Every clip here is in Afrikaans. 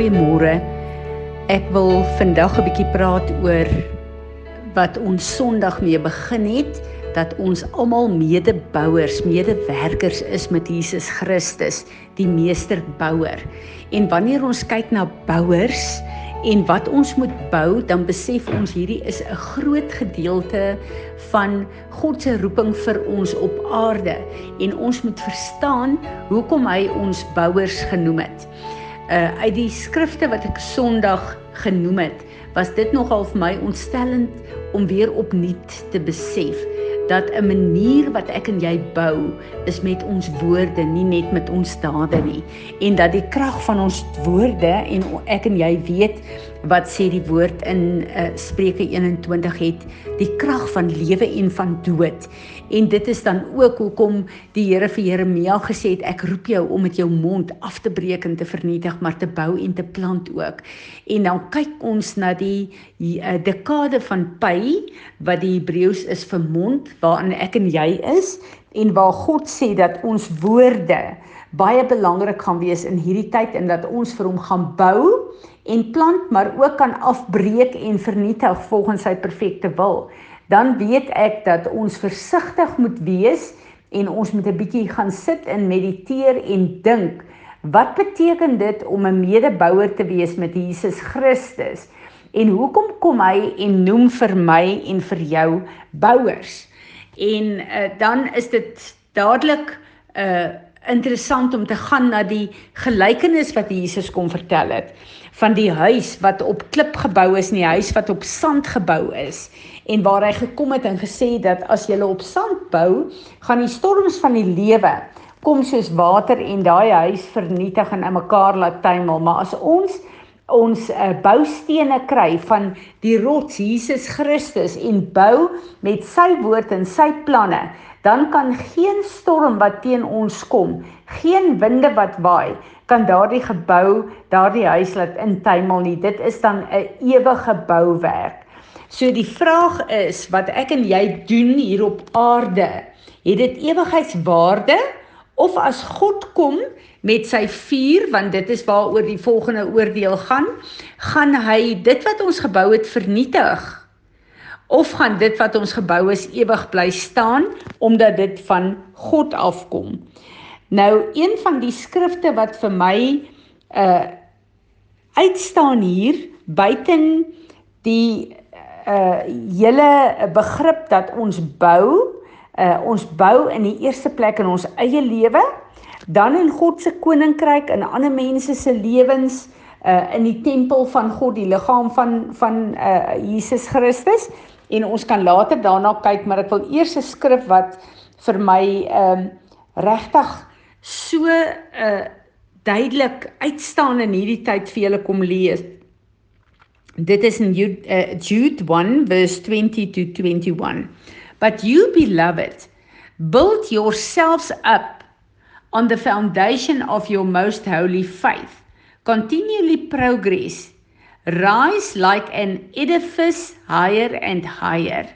Goeiemôre. Ek wil vandag 'n bietjie praat oor wat ons Sondag mee begin het dat ons almal medebouers, medewerkers is met Jesus Christus, die meesterbouer. En wanneer ons kyk na bouers en wat ons moet bou, dan besef ons hierdie is 'n groot gedeelte van God se roeping vir ons op aarde en ons moet verstaan hoekom hy ons bouers genoem het uh uit die skrifte wat ek Sondag genoem het, was dit nogal vir my ontstellend om weer opnuut te besef dat 'n manier wat ek en jy bou is met ons woorde, nie net met ons dade nie. En dat die krag van ons woorde en ek en jy weet wat sê die woord in uh, Spreuke 21 het die krag van lewe en van dood. En dit is dan ook hoekom die Here vir Jeremia gesê het ek roep jou om met jou mond af te breek en te vernietig, maar te bou en te plant ook. En dan kyk ons na die uh, dekade van Pai wat die Hebreëus is vir mond waarin ek en jy is en waar God sê dat ons woorde baie belangrik gaan wees in hierdie tyd en dat ons vir hom gaan bou en plant maar ook kan afbreek en vernietig volgens sy perfekte wil. Dan weet ek dat ons versigtig moet wees en ons moet 'n bietjie gaan sit en mediteer en dink. Wat beteken dit om 'n medebouer te wees met Jesus Christus? En hoekom kom hy en noem vir my en vir jou bouers? En uh, dan is dit dadelik 'n uh, eh, interessant om te gaan na die gelykenis wat Jesus kom vertel het van die huis wat op klip gebou is, nie huis wat op sand gebou is en waar hy gekom het en gesê dat as jy op sand bou, gaan die storms van die lewe kom soos water en daai huis vernietig en in mekaar laat tuimel, maar as ons ons uh, boustene kry van die rots Jesus Christus en bou met sy woord en sy planne dan kan geen storm wat teen ons kom, geen winde wat waai, kan daardie gebou, daardie huis laat intuimel nie. Dit is dan 'n ewige bouwerk. So die vraag is wat ek en jy doen hier op aarde, het dit ewigheidswaarde of as God kom met sy vuur want dit is waaroor die volgende oordeel gaan, gaan hy dit wat ons gebou het vernietig of gaan dit wat ons gebou is ewig bly staan omdat dit van God afkom. Nou een van die skrifte wat vir my uh uitstaan hier buiten die uh hele begrip dat ons bou, uh ons bou in die eerste plek in ons eie lewe, dan in God se koninkryk en ander mense se lewens uh in die tempel van God, die liggaam van van uh Jesus Christus en ons kan later daarna kyk, maar ek wil eers 'n skrif wat vir my ehm um, regtig so uh, duidelik uitstaan in hierdie tyd vir julle kom lees. Dit is in Jude, uh, Jude 1 verse 20 to 21. But you beloved, build yourselves up on the foundation of your most holy faith. Continually progress Rise like an edifice higher and higher.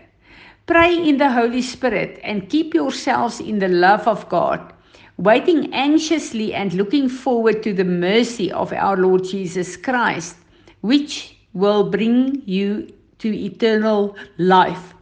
Pray in the Holy Spirit and keep yourselves in the love of God, waiting anxiously and looking forward to the mercy of our Lord Jesus Christ, which will bring you to eternal life.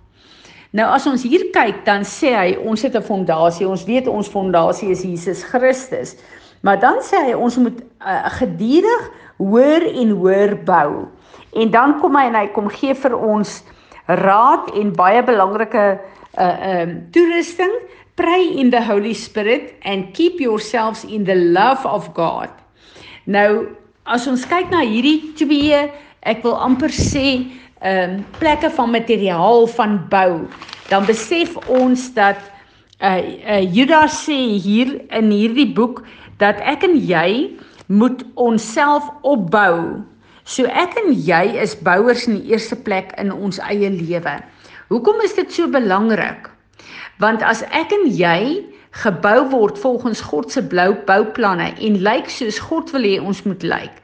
Nou as ons hier kyk, dan sê hy ons het 'n fondasie. Ons weet ons fondasie is Jesus Christus. Maar dan sê hy ons moet uh, gedurig hoër en hoër bou. En dan kom hy en hy kom gee vir ons raad en baie belangrike uh um toerusting. Pray in the Holy Spirit and keep yourselves in the love of God. Nou as ons kyk na hierdie twee, ek wil amper sê um plekke van materiaal van bou, dan besef ons dat uh, uh Judas sê hier in hierdie boek dat ek en jy moet onsself opbou. So ek en jy is bouers in die eerste plek in ons eie lewe. Hoekom is dit so belangrik? Want as ek en jy gebou word volgens God se blou bouplanne en lyk soos God wil hê ons moet lyk,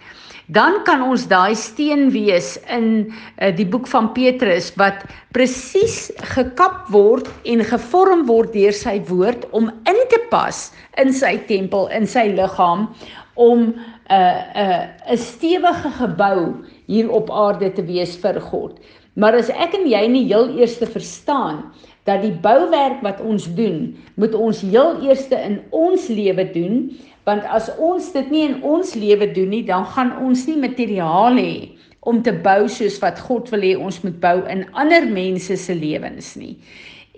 dan kan ons daai steen wees in uh, die boek van Petrus wat presies gekap word en gevorm word deur sy woord om in te pas in sy tempel, in sy liggaam om 'n 'n 'n stewige gebou hier op aarde te wees vir God. Maar as ek en jy nie heel eerste verstaan dat die bouwerk wat ons doen, moet ons heel eerste in ons lewe doen, want as ons dit nie in ons lewe doen nie, dan gaan ons nie materiaal hê om te bou soos wat God wil hê ons moet bou in ander mense se lewens nie.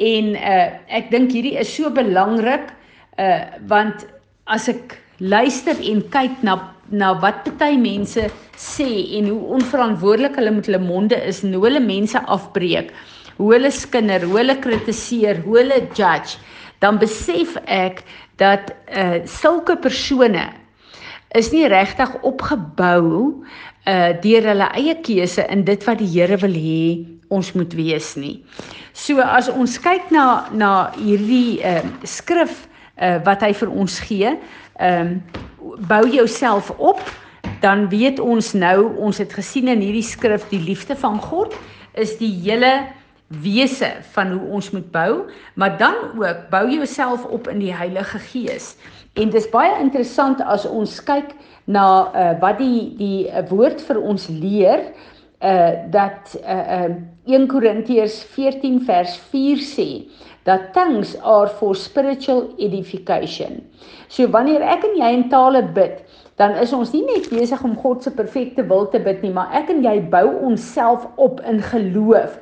En uh ek dink hierdie is so belangrik uh want as ek luister en kyk na na wat party mense sê en hoe onverantwoordelik hulle met hulle monde is en hoe hulle mense afbreek, hoe hulle skinder, hoe hulle kritiseer, hoe hulle judge, dan besef ek dat uh sulke persone is nie regtig opgebou uh deur hulle eie keuse in dit wat die Here wil hê ons moet wees nie. So as ons kyk na na hierdie uh skrif uh wat hy vir ons gee, ehm um, bou jouself op, dan weet ons nou, ons het gesien in hierdie skrif die liefde van God is die hele wese van hoe ons moet bou, maar dan ook bou jouself op in die Heilige Gees. En dis baie interessant as ons kyk na uh, wat die die uh, woord vir ons leer uh dat uh, uh 1 Korintiërs 14 vers 4 sê dat tongues are for spiritual edification. So wanneer ek en jy in tale bid, dan is ons nie net besig om God se perfekte wil te bid nie, maar ek en jy bou onsself op in geloof.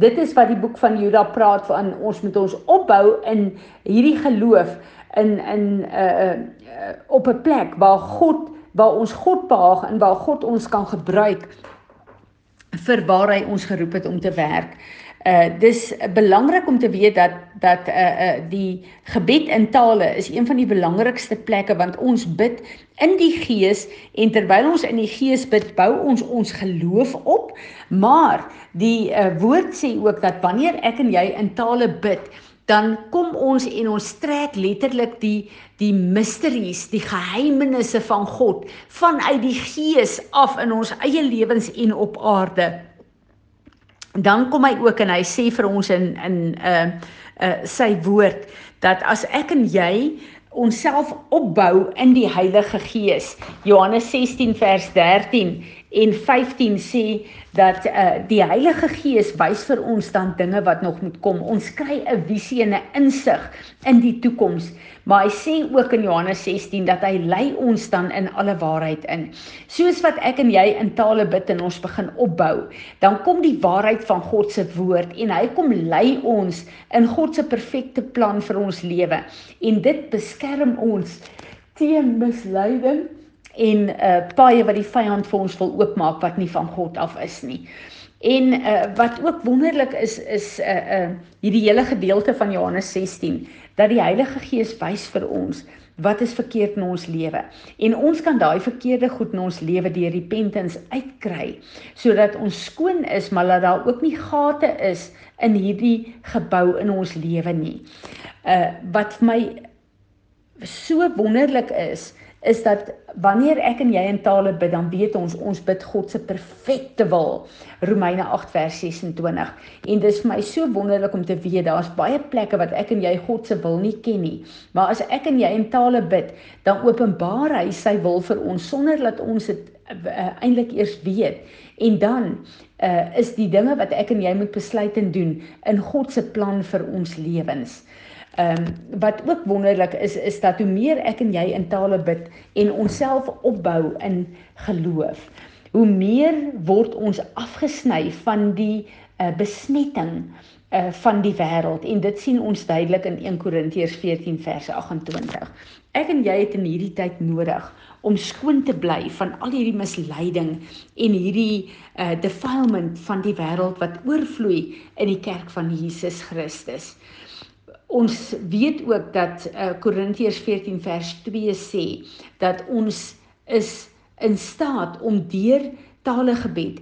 Dit is wat die boek van Juda praat van ons moet ons opbou in hierdie geloof in in uh, uh op 'n plek waar God waar ons God behaag en waar God ons kan gebruik vir waar hy ons geroep het om te werk. Uh dis belangrik om te weet dat dat uh uh die gebed in tale is een van die belangrikste plekke want ons bid in die gees en terwyl ons in die gees bid bou ons ons geloof op maar die uh woord sê ook dat wanneer ek en jy in tale bid dan kom ons en ons trek letterlik die die mysteries, die geheimenisse van God vanuit die gees af in ons eie lewens en op aarde. Dan kom hy ook en hy sê vir ons in in 'n uh, uh, sy woord dat as ek en jy onsself opbou in die Heilige Gees. Johannes 16 vers 13 en 15 sê dat uh, die Heilige Gees wys vir ons dan dinge wat nog moet kom. Ons kry 'n visie en 'n insig in die toekoms. Maar hy sê ook in Johannes 16 dat hy lei ons dan in alle waarheid in. Soos wat ek en jy in tale bid en ons begin opbou, dan kom die waarheid van God se woord en hy kom lei ons in God se perfekte plan vir ons lewe. En dit beskerm ons teen misleiding en uh paaie wat die vyand vir ons wil oopmaak wat nie van God af is nie. En uh wat ook wonderlik is is uh uh hierdie hele gedeelte van Johannes 16 dat die Heilige Gees wys vir ons wat is verkeerd in ons lewe en ons kan daai verkeerde goed in ons lewe deur repentance uitkry sodat ons skoon is maar dat daar ook nie gate is in hierdie gebou in ons lewe nie. Uh wat vir my so wonderlik is is dat wanneer ek en jy in tale bid, dan weet ons ons bid God se perfekte wil. Romeine 8 vers 26. En dis vir my so wonderlik om te weet daar's baie plekke wat ek en jy God se wil nie ken nie. Maar as ek en jy in tale bid, dan openbaar hy sy wil vir ons sonder dat ons dit uh, eintlik eers weet. En dan uh, is die dinge wat ek en jy moet besluit en doen in God se plan vir ons lewens. Ehm um, wat ook wonderlik is is dat hoe meer ek en jy in tale bid en onsself opbou in geloof, hoe meer word ons afgesny van die uh, besmetting uh, van die wêreld en dit sien ons duidelik in 1 Korintiërs 14 vers 28. Ek en jy het in hierdie tyd nodig om skoon te bly van al hierdie misleiding en hierdie uh, defilement van die wêreld wat oorvloei in die kerk van Jesus Christus ons weet ook dat uh, Korintiërs 14 vers 2 sê dat ons is in staat om deur tale gebed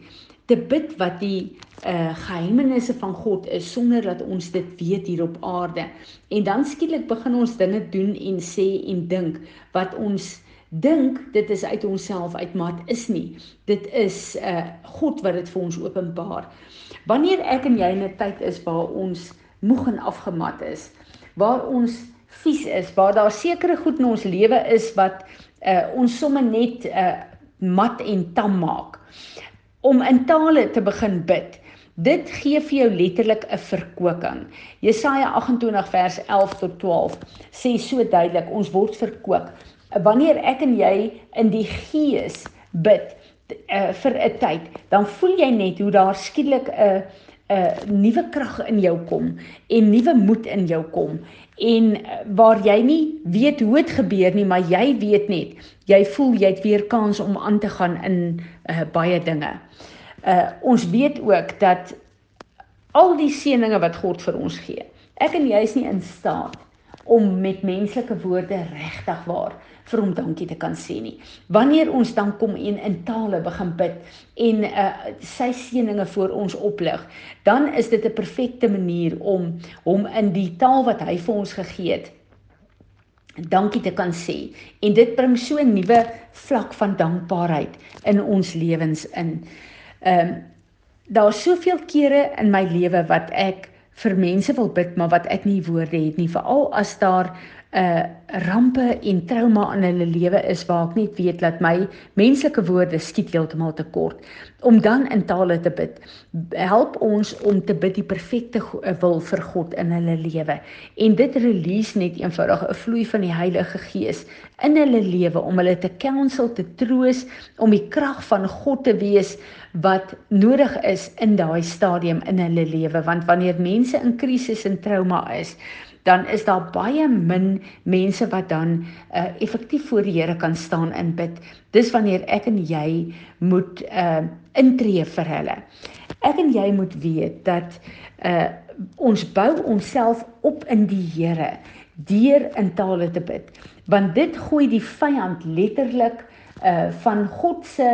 te bid wat die uh, geheimenisse van God is sonder dat ons dit weet hier op aarde. En dan skielik begin ons dinge doen en sê en dink wat ons dink dit is uit onsself uit maar dit is nie. Dit is uh, God wat dit vir ons openbaar. Wanneer ek en jy in 'n tyd is waar ons moeg en afgemat is, waar ons vies is, waar daar sekere goed in ons lewe is wat uh ons somme net uh mat en tam maak. Om in tale te begin bid. Dit gee vir jou letterlik 'n verkoeking. Jesaja 28 vers 11 tot 12 sê so duidelik, ons word verkoop. Wanneer ek en jy in die gees bid uh, vir 'n tyd, dan voel jy net hoe daar skielik 'n 'n nuwe krag in jou kom en nuwe moed in jou kom en uh, waar jy nie weet hoe dit gebeur nie, maar jy weet net, jy voel jy het weer kans om aan te gaan in uh, baie dinge. Uh ons weet ook dat al die seëninge wat God vir ons gee. Ek en jy is nie in staat om met menslike woorde regtig waar vir hom dankie te kan sê nie. Wanneer ons dan kom en in tale begin bid en uh, sy seëninge vir ons oplig, dan is dit 'n perfekte manier om hom in die taal wat hy vir ons gegee het dankie te kan sê en dit bring so 'n nuwe vlak van dankbaarheid in ons lewens in. Ehm um, daar's soveel kere in my lewe wat ek vir mense wil bid maar wat ek nie woorde het nie veral as daar 'n uh, rampe en trauma in hulle lewe is waar ek net weet dat my menslike woorde skiet heeltemal te kort om dan in tale te bid. Help ons om te bid die perfekte uh, wil vir God in hulle lewe. En dit release net eenvoudig 'n vloei van die Heilige Gees in hulle lewe om hulle te counsel te troos om die krag van God te wees wat nodig is in daai stadium in hulle lewe want wanneer mense in krisis en trauma is dan is daar baie min mense wat dan uh, effektief voor die Here kan staan in bid. Dis wanneer ek en jy moet uh intree vir hulle. Ek en jy moet weet dat uh ons bou onsself op in die Here deur in tale te bid. Want dit gooi die vyand letterlik uh van God se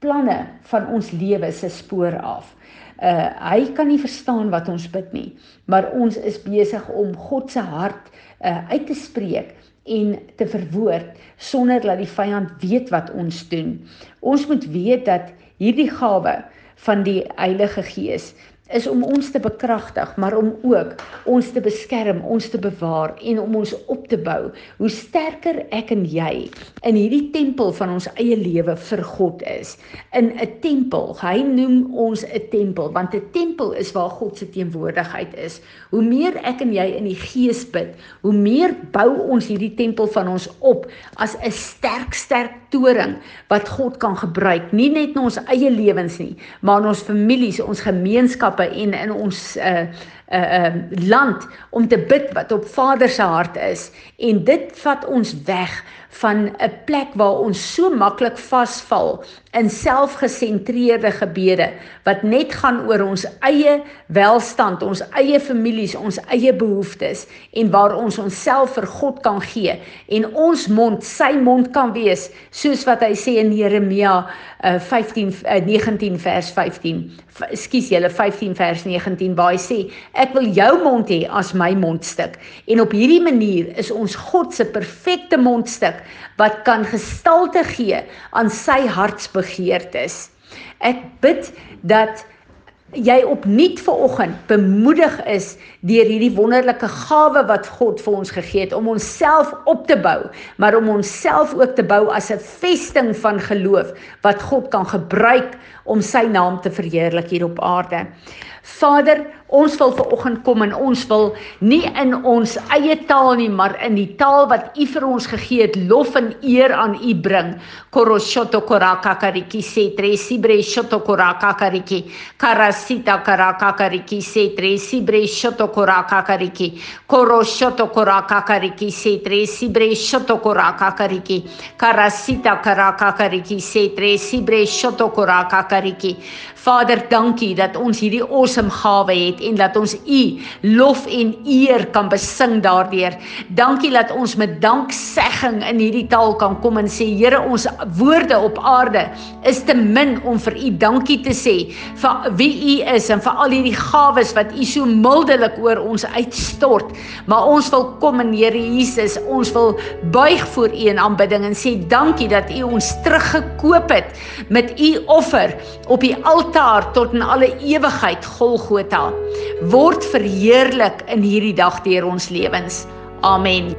planne van ons lewe se spoor af. Uh hy kan nie verstaan wat ons bid nie maar ons is besig om God se hart uh uit te spreek en te verwoord sonder dat die vyand weet wat ons doen. Ons moet weet dat hierdie gawe van die Heilige Gees is om ons te bekragtig, maar om ook ons te beskerm, ons te bewaar en om ons op te bou. Hoe sterker ek en jy in hierdie tempel van ons eie lewe vir God is, in 'n tempel. Hy noem ons 'n tempel want 'n tempel is waar God se teenwoordigheid is. Hoe meer ek en jy in die gees bid, hoe meer bou ons hierdie tempel van ons op as 'n sterk sterk toring wat God kan gebruik, nie net in ons eie lewens nie, maar in ons families, ons gemeenskappe gemeenskappe en in ons uh uh uh land om te bid wat op Vader se hart is. En dit vat ons weg van 'n plek waar ons so maklik vasval in selfgesentreerde gebede wat net gaan oor ons eie welstand, ons eie families, ons eie behoeftes en waar ons onsself vir God kan gee en ons mond sy mond kan wees soos wat hy sê in Jeremia uh, 15 uh, 19 vers 15. Ekskuus julle 15 vers 19 waar hy sê ek wil jou mond hê as my mondstuk en op hierdie manier is ons God se perfekte mondstuk wat kan gestalte gee aan sy hartsbegeertes. Ek bid dat jy opnuut ver oggend bemoedig is deur hierdie wonderlike gawe wat God vir ons gegee het om onsself op te bou, maar om onsself ook te bou as 'n vesting van geloof wat God kan gebruik om sy naam te verheerlik hier op aarde. Vader, ons wil ver oggend kom en ons wil nie in ons eie taal nie, maar in die taal wat U vir ons gegee het, lof en eer aan U bring. Koroshoto koraka kariki setre sibre shoto koraka kariki karasita karaka kariki setre sibre shoto koraka kariki koroshoto koraka kariki setre sibre shoto koraka kariki karasita karaka kariki setre sibre shoto koraka kariki Vader, dankie dat ons hierdie awesome gawe het en dat ons U lof en eer kan besing daardeur. Dankie dat ons met danksegging in hierdie taal kan kom en sê Here, ons woorde op aarde is te min om vir U dankie te sê vir wie U is en vir al hierdie gawes wat U so mildelik oor ons uitstort. Maar ons wil kom en Here Jesus, ons wil buig voor U in aanbidding en sê dankie dat U ons teruggekoop het met U offer op die altaar tot in alle ewigheid Golgotha word verheerlik in hierdie dag deur ons lewens. Amen.